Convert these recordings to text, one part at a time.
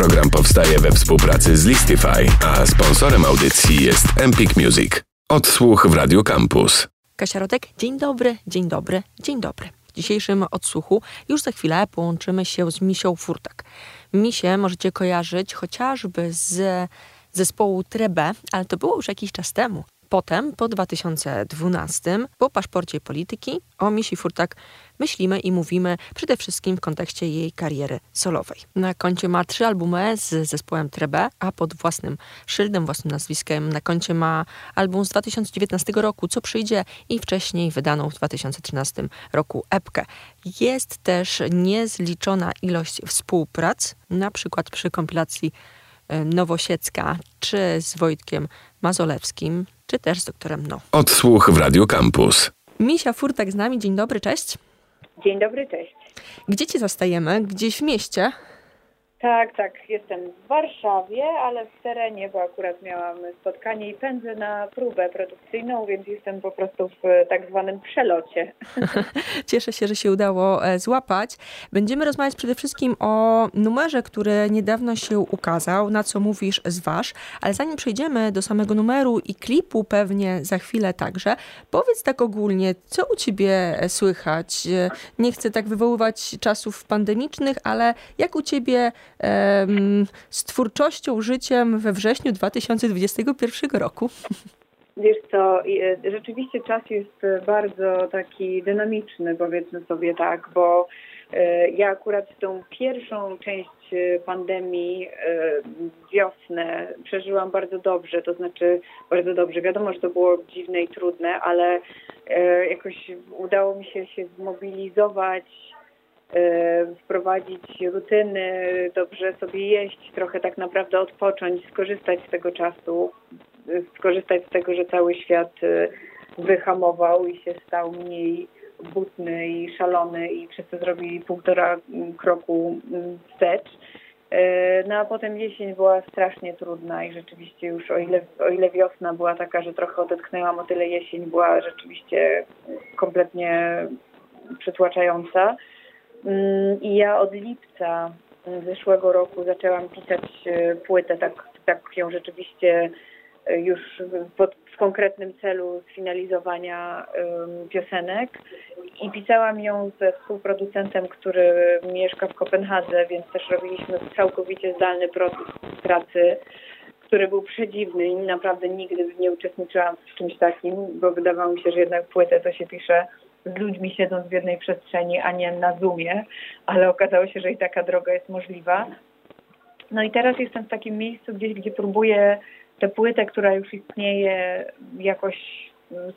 Program powstaje we współpracy z Listify, a sponsorem audycji jest Empik Music. Odsłuch w Radio Campus. Kasia Rodek, dzień dobry, dzień dobry, dzień dobry. W dzisiejszym odsłuchu już za chwilę połączymy się z Misią Furtak. Misię możecie kojarzyć chociażby z zespołu Trebe, ale to było już jakiś czas temu. Potem, po 2012, po paszporcie polityki, o Misi Furtak myślimy i mówimy przede wszystkim w kontekście jej kariery solowej. Na koncie ma trzy albumy z zespołem Trebe, a pod własnym szyldem, własnym nazwiskiem na koncie ma album z 2019 roku, co przyjdzie i wcześniej wydaną w 2013 roku epkę. Jest też niezliczona ilość współprac, na przykład przy kompilacji e, Nowosiecka, czy z Wojtkiem Mazolewskim, czy też z doktorem No. Odsłuch w Radio Campus. Misia Furtak z nami, dzień dobry, cześć. Dzień dobry, cześć. Gdzie cię zastajemy? Gdzieś w mieście? Tak, tak, jestem w Warszawie, ale w terenie, bo akurat miałam spotkanie i pędzę na próbę produkcyjną, więc jestem po prostu w tak zwanym przelocie. Cieszę się, że się udało e, złapać. Będziemy rozmawiać przede wszystkim o numerze, który niedawno się ukazał, na co mówisz zważ, ale zanim przejdziemy do samego numeru i klipu pewnie za chwilę także, powiedz tak ogólnie, co u ciebie słychać? E, nie chcę tak wywoływać czasów pandemicznych, ale jak u ciebie z twórczością, życiem we wrześniu 2021 roku? Wiesz co, e, rzeczywiście czas jest bardzo taki dynamiczny, powiedzmy sobie tak, bo e, ja akurat tą pierwszą część pandemii, e, wiosnę, przeżyłam bardzo dobrze, to znaczy bardzo dobrze. Wiadomo, że to było dziwne i trudne, ale jakoś udało mi się się zmobilizować E, wprowadzić rutyny, dobrze sobie jeść, trochę tak naprawdę odpocząć, skorzystać z tego czasu, skorzystać z tego, że cały świat e, wyhamował i się stał mniej butny i szalony i wszyscy zrobili półtora kroku wstecz. E, no a potem jesień była strasznie trudna i rzeczywiście już o ile, o ile wiosna była taka, że trochę odetchnęłam, o tyle jesień była rzeczywiście kompletnie przytłaczająca. Mm, I ja od lipca zeszłego roku zaczęłam pisać e, płytę, tak, tak ją rzeczywiście e, już pod, w konkretnym celu sfinalizowania um, piosenek. I pisałam ją ze współproducentem, który mieszka w Kopenhadze, więc też robiliśmy całkowicie zdalny proces pracy, który był przedziwny i naprawdę nigdy nie uczestniczyłam w czymś takim, bo wydawało mi się, że jednak płytę to się pisze z ludźmi siedząc w jednej przestrzeni, a nie na Zoomie, ale okazało się, że i taka droga jest możliwa. No i teraz jestem w takim miejscu gdzieś, gdzie próbuję tę płytę, która już istnieje, jakoś mm,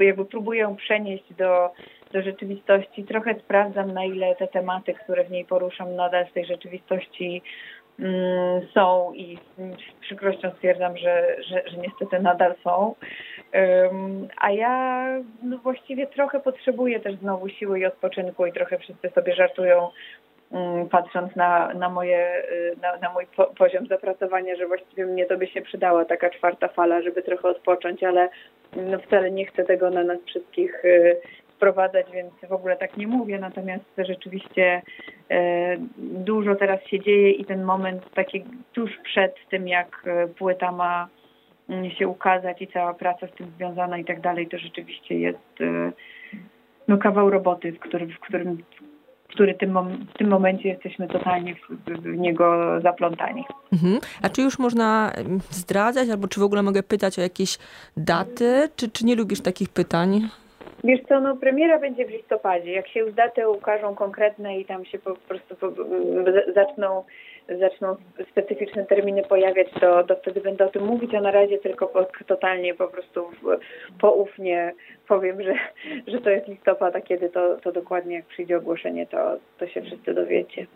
jakby próbuję ją przenieść do, do rzeczywistości. Trochę sprawdzam, na ile te tematy, które w niej poruszam, nadal z tej rzeczywistości są i z przykrością stwierdzam, że, że, że niestety nadal są. A ja no właściwie trochę potrzebuję też znowu siły i odpoczynku i trochę wszyscy sobie żartują, mm, patrząc na, na, moje, y, na, na mój po, poziom zapracowania, że właściwie mnie to by się przydała taka czwarta fala, żeby trochę odpocząć, ale no wcale nie chcę tego na nas wszystkich sprowadzać, więc w ogóle tak nie mówię. Natomiast rzeczywiście e, dużo teraz się dzieje i ten moment taki tuż przed tym, jak e, płyta ma się ukazać i cała praca z tym związana i tak dalej, to rzeczywiście jest e, no, kawał roboty, w którym, w którym który tym, w tym momencie jesteśmy totalnie w, w niego zaplątani. Mhm. A czy już można zdradzać, albo czy w ogóle mogę pytać o jakieś daty, czy, czy nie lubisz takich pytań? Wiesz co, no premiera będzie w listopadzie. Jak się już daty ukażą konkretne i tam się po prostu po, zaczną zaczną specyficzne terminy pojawiać, to, to wtedy będę o tym mówić, a na razie tylko po, totalnie po prostu poufnie powiem, że, że to jest listopad, a kiedy to, to dokładnie jak przyjdzie ogłoszenie, to, to się wszyscy dowiecie.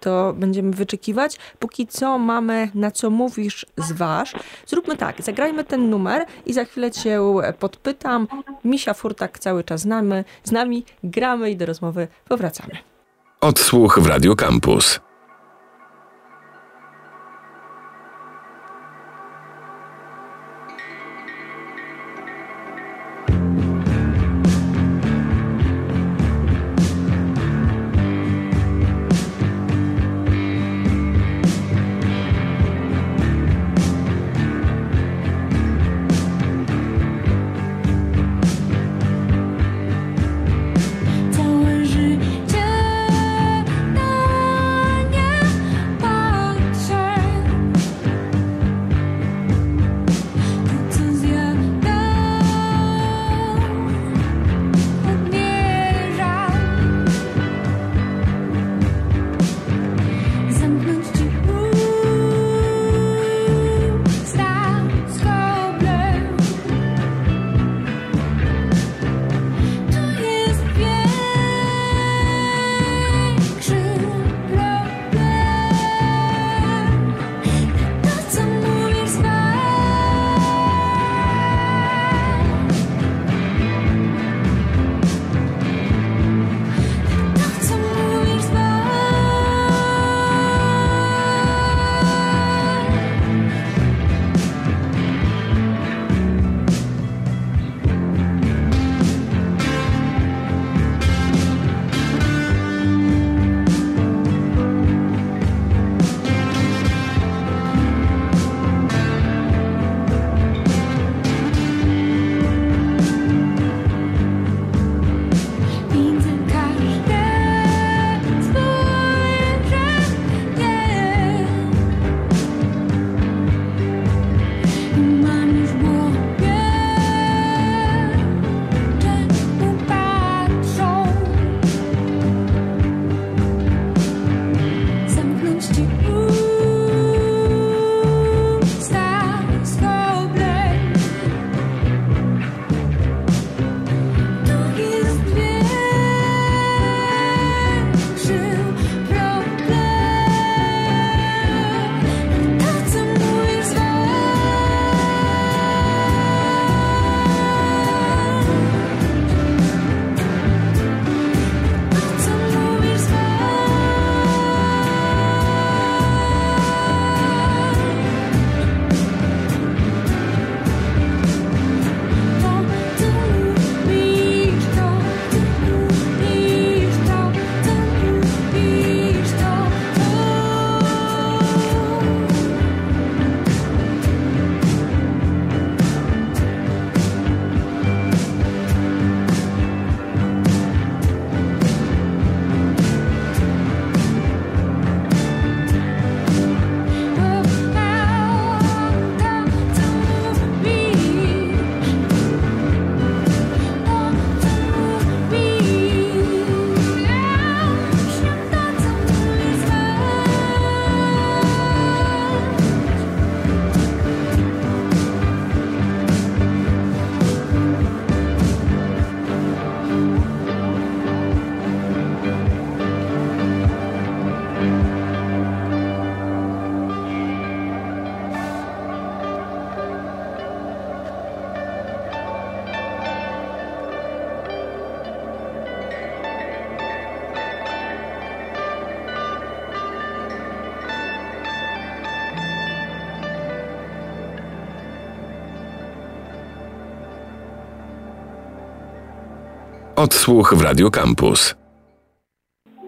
To będziemy wyczekiwać. Póki co mamy na co mówisz zważ. Zróbmy tak, zagrajmy ten numer i za chwilę cię podpytam. Misia Furtak cały czas znamy, z nami, gramy i do rozmowy powracamy. Odsłuch w Radio Campus. Odsłuch w Radio Campus.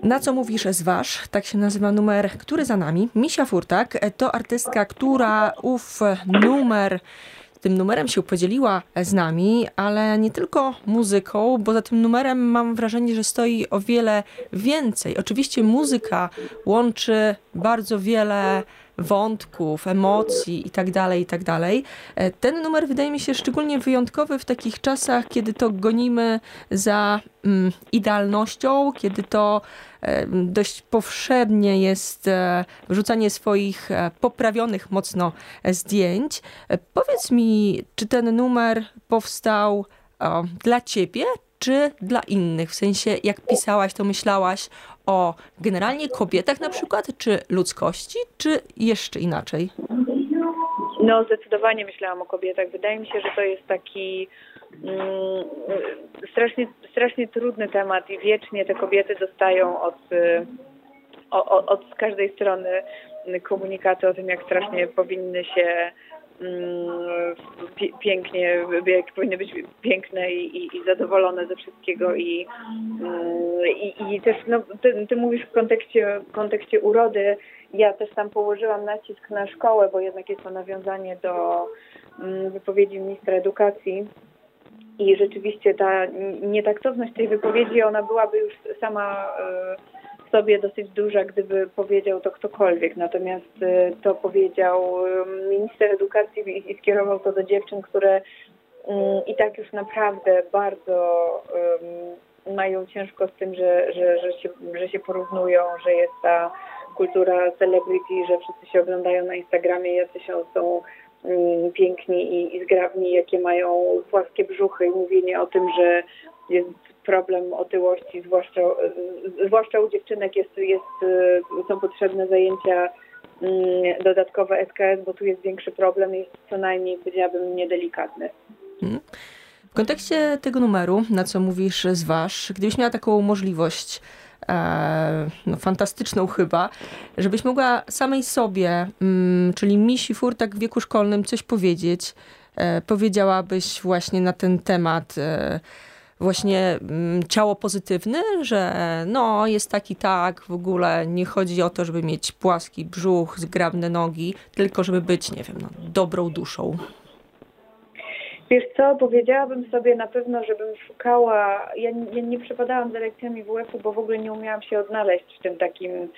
Na co mówisz zważ? Tak się nazywa numer, który za nami. Misia Furtak to artystka, która ów numer tym numerem się podzieliła z nami, ale nie tylko muzyką, bo za tym numerem mam wrażenie, że stoi o wiele więcej. Oczywiście muzyka łączy bardzo wiele wątków, emocji itd., tak itd. Tak e, ten numer wydaje mi się szczególnie wyjątkowy w takich czasach, kiedy to gonimy za mm, idealnością, kiedy to e, dość powszednie jest e, wrzucanie swoich poprawionych mocno zdjęć. Powiedz mi, czy ten numer powstał o, dla ciebie, czy dla innych? W sensie, jak pisałaś, to myślałaś o generalnie kobietach na przykład, czy ludzkości, czy jeszcze inaczej? No, zdecydowanie myślałam o kobietach. Wydaje mi się, że to jest taki mm, strasznie, strasznie trudny temat i wiecznie te kobiety dostają od, od, od każdej strony komunikaty o tym, jak strasznie powinny się pięknie, jak powinny być piękne i, i, zadowolone ze wszystkiego i, mm, i, i też no, ty, ty, mówisz w kontekście, kontekście urody, ja też tam położyłam nacisk na szkołę, bo jednak jest to nawiązanie do mm, wypowiedzi ministra edukacji. I rzeczywiście ta nietaktowność tej wypowiedzi, ona byłaby już sama y, sobie dosyć duża, gdyby powiedział to ktokolwiek. Natomiast y, to powiedział minister edukacji i skierował to do dziewczyn, które y, i tak już naprawdę bardzo mają ciężko z tym, że, że, że, się, że się porównują, że jest ta kultura celebrity, że wszyscy się oglądają na Instagramie, jacy się są piękni i, i zgrabni, jakie mają płaskie brzuchy i mówienie o tym, że jest problem otyłości, zwłaszcza, zwłaszcza u dziewczynek jest, jest, są potrzebne zajęcia mm, dodatkowe SKS, bo tu jest większy problem, jest co najmniej, powiedziałabym, niedelikatny. Hmm. W kontekście tego numeru, na co mówisz, zważ, gdybyś miała taką możliwość, e, no, fantastyczną chyba, żebyś mogła samej sobie, mm, czyli Misi Furtak w wieku szkolnym coś powiedzieć, e, powiedziałabyś właśnie na ten temat e, właśnie mm, ciało pozytywne, że no jest tak i tak, w ogóle nie chodzi o to, żeby mieć płaski brzuch, zgrabne nogi, tylko żeby być, nie wiem, no, dobrą duszą. Wiesz co, powiedziałabym sobie na pewno, żebym szukała, ja nie, nie przepadałam za lekcjami WF-u, bo w ogóle nie umiałam się odnaleźć w tym takim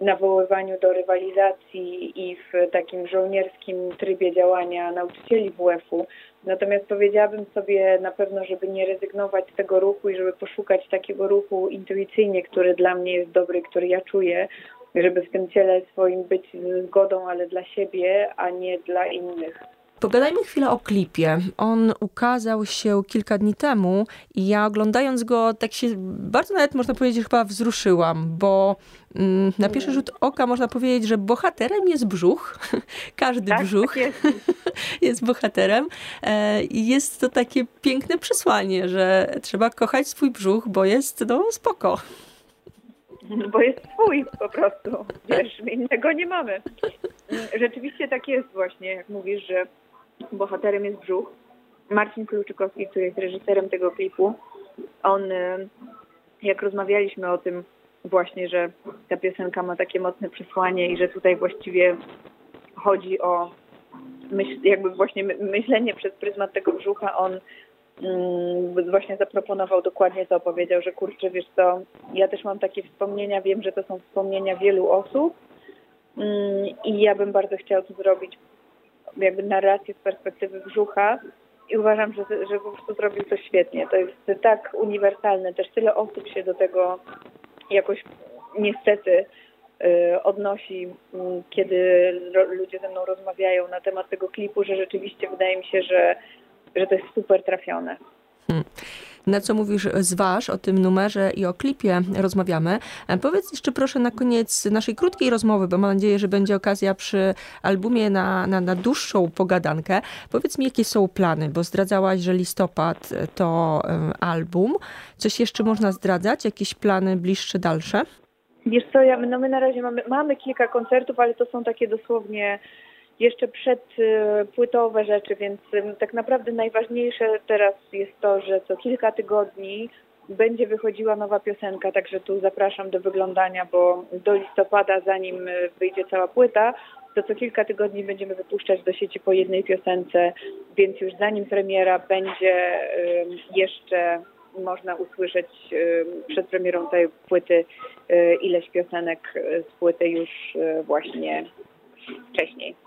nawoływaniu do rywalizacji i w takim żołnierskim trybie działania nauczycieli WF-u. Natomiast powiedziałabym sobie na pewno, żeby nie rezygnować z tego ruchu i żeby poszukać takiego ruchu intuicyjnie, który dla mnie jest dobry, który ja czuję, żeby w tym ciele swoim być zgodą, ale dla siebie, a nie dla innych. Pogadajmy chwilę o klipie. On ukazał się kilka dni temu i ja oglądając go tak się bardzo nawet można powiedzieć chyba wzruszyłam, bo mm, na pierwszy rzut oka można powiedzieć, że bohaterem jest brzuch. Każdy tak, brzuch tak jest. jest. bohaterem. E, I jest to takie piękne przesłanie, że trzeba kochać swój brzuch, bo jest no spoko. Bo jest twój po prostu. Wiesz, innego nie mamy. Rzeczywiście tak jest właśnie, jak mówisz, że bohaterem jest brzuch. Marcin Kluczykowski, który jest reżyserem tego klipu, on, y, jak rozmawialiśmy o tym właśnie, że ta piosenka ma takie mocne przesłanie i że tutaj właściwie chodzi o myśl, jakby właśnie myślenie przez pryzmat tego brzucha, on mm, właśnie zaproponował dokładnie to, powiedział, że kurczę, wiesz co, ja też mam takie wspomnienia, wiem, że to są wspomnienia wielu osób mm, i ja bym bardzo chciał to zrobić jakby narrację z perspektywy brzucha i uważam, że, że po prostu zrobił to świetnie. To jest tak uniwersalne, też tyle osób się do tego jakoś niestety y, odnosi, mm, kiedy ludzie ze mną rozmawiają na temat tego klipu, że rzeczywiście wydaje mi się, że, że to jest super trafione. Hmm na co mówisz zważ o tym numerze i o klipie rozmawiamy. E, powiedz jeszcze proszę na koniec naszej krótkiej rozmowy, bo mam nadzieję, że będzie okazja przy albumie na, na, na dłuższą pogadankę. Powiedz mi, jakie są plany, bo zdradzałaś, że listopad to album. Coś jeszcze można zdradzać? Jakieś plany bliższe, dalsze? Wiesz co, ja, no my na razie mamy, mamy kilka koncertów, ale to są takie dosłownie jeszcze przedpłytowe rzeczy, więc tak naprawdę najważniejsze teraz jest to, że co kilka tygodni będzie wychodziła nowa piosenka, także tu zapraszam do wyglądania, bo do listopada, zanim wyjdzie cała płyta, to co kilka tygodni będziemy wypuszczać do sieci po jednej piosence, więc już zanim premiera będzie jeszcze można usłyszeć przed premierą tej płyty ileś piosenek z płyty już właśnie wcześniej.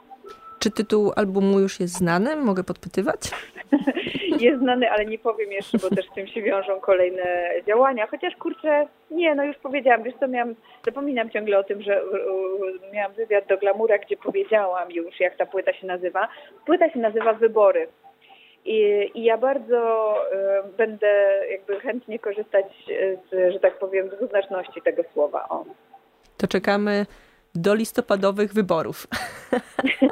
Czy tytuł albumu już jest znany? Mogę podpytywać? jest znany, ale nie powiem jeszcze, bo też z tym się wiążą kolejne działania. Chociaż kurczę, nie, no już powiedziałam, wiesz co, miałam, zapominam ciągle o tym, że miałam wywiad do Glamura, gdzie powiedziałam już, jak ta płyta się nazywa. Płyta się nazywa Wybory. I, I, ja bardzo y, będę jakby chętnie korzystać z, że tak powiem, dwuznaczności tego słowa. O. To czekamy do listopadowych wyborów.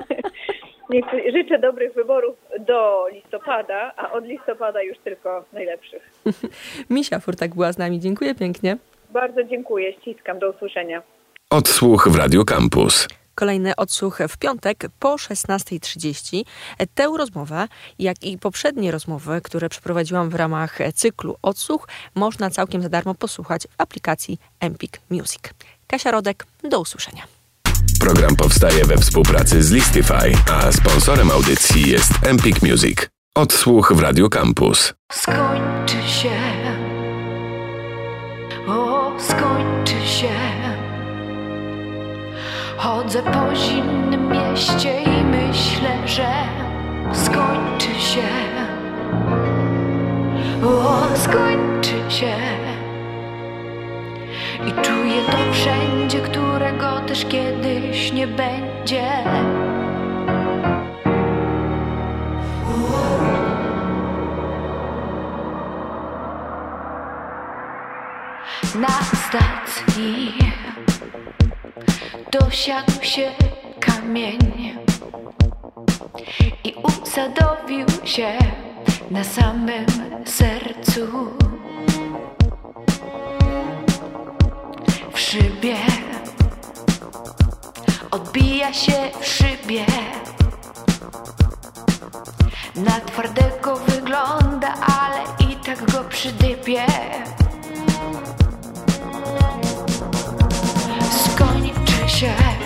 życzę dobrych wyborów do listopada, a od listopada już tylko najlepszych. Misia Furtak była z nami. Dziękuję pięknie. Bardzo dziękuję. Ściskam. Do usłyszenia. Odsłuch w Radio Campus. Kolejny odsłuch w piątek po 16.30. Tę rozmowę, jak i poprzednie rozmowy, które przeprowadziłam w ramach cyklu Odsłuch, można całkiem za darmo posłuchać w aplikacji Empik Music. Kasia Rodek, do usłyszenia. Program powstaje we współpracy z Listify, a sponsorem audycji jest Empik Music. Odsłuch w Radio Campus. Skończy się. O, skończy się. Chodzę po zimnym mieście i myślę, że skończy się. O, skończy się. I czuję to wszędzie, którego też kiedyś nie będzie. Na stacji dosiadł się kamień i usadowił się na samym sercu. W szybie. Odbija się w szybie. Na twardego wygląda, ale i tak go przydypie. Skończy się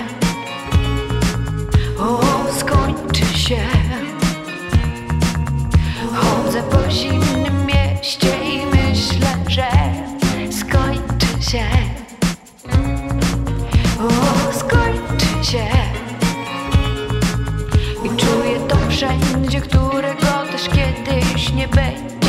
wszędzie, którego też kiedyś nie będzie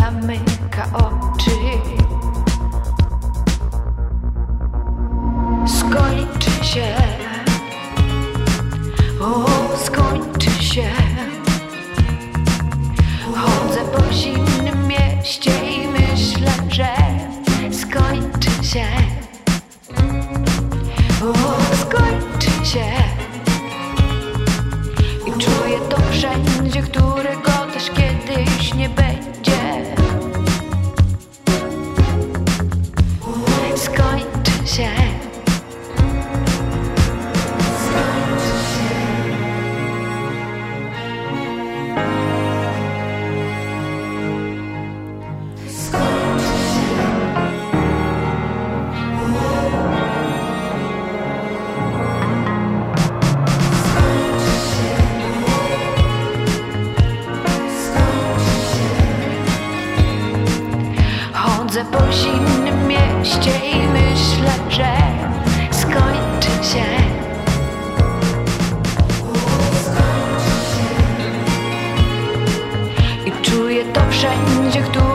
zamyka oczy. Skończy się, o, skończy się. Chodzę po zimnym mieście i myślę, że skończy się. O, skończy się I czuję to wszędzie, którego też kiedyś nie będzie Niech tu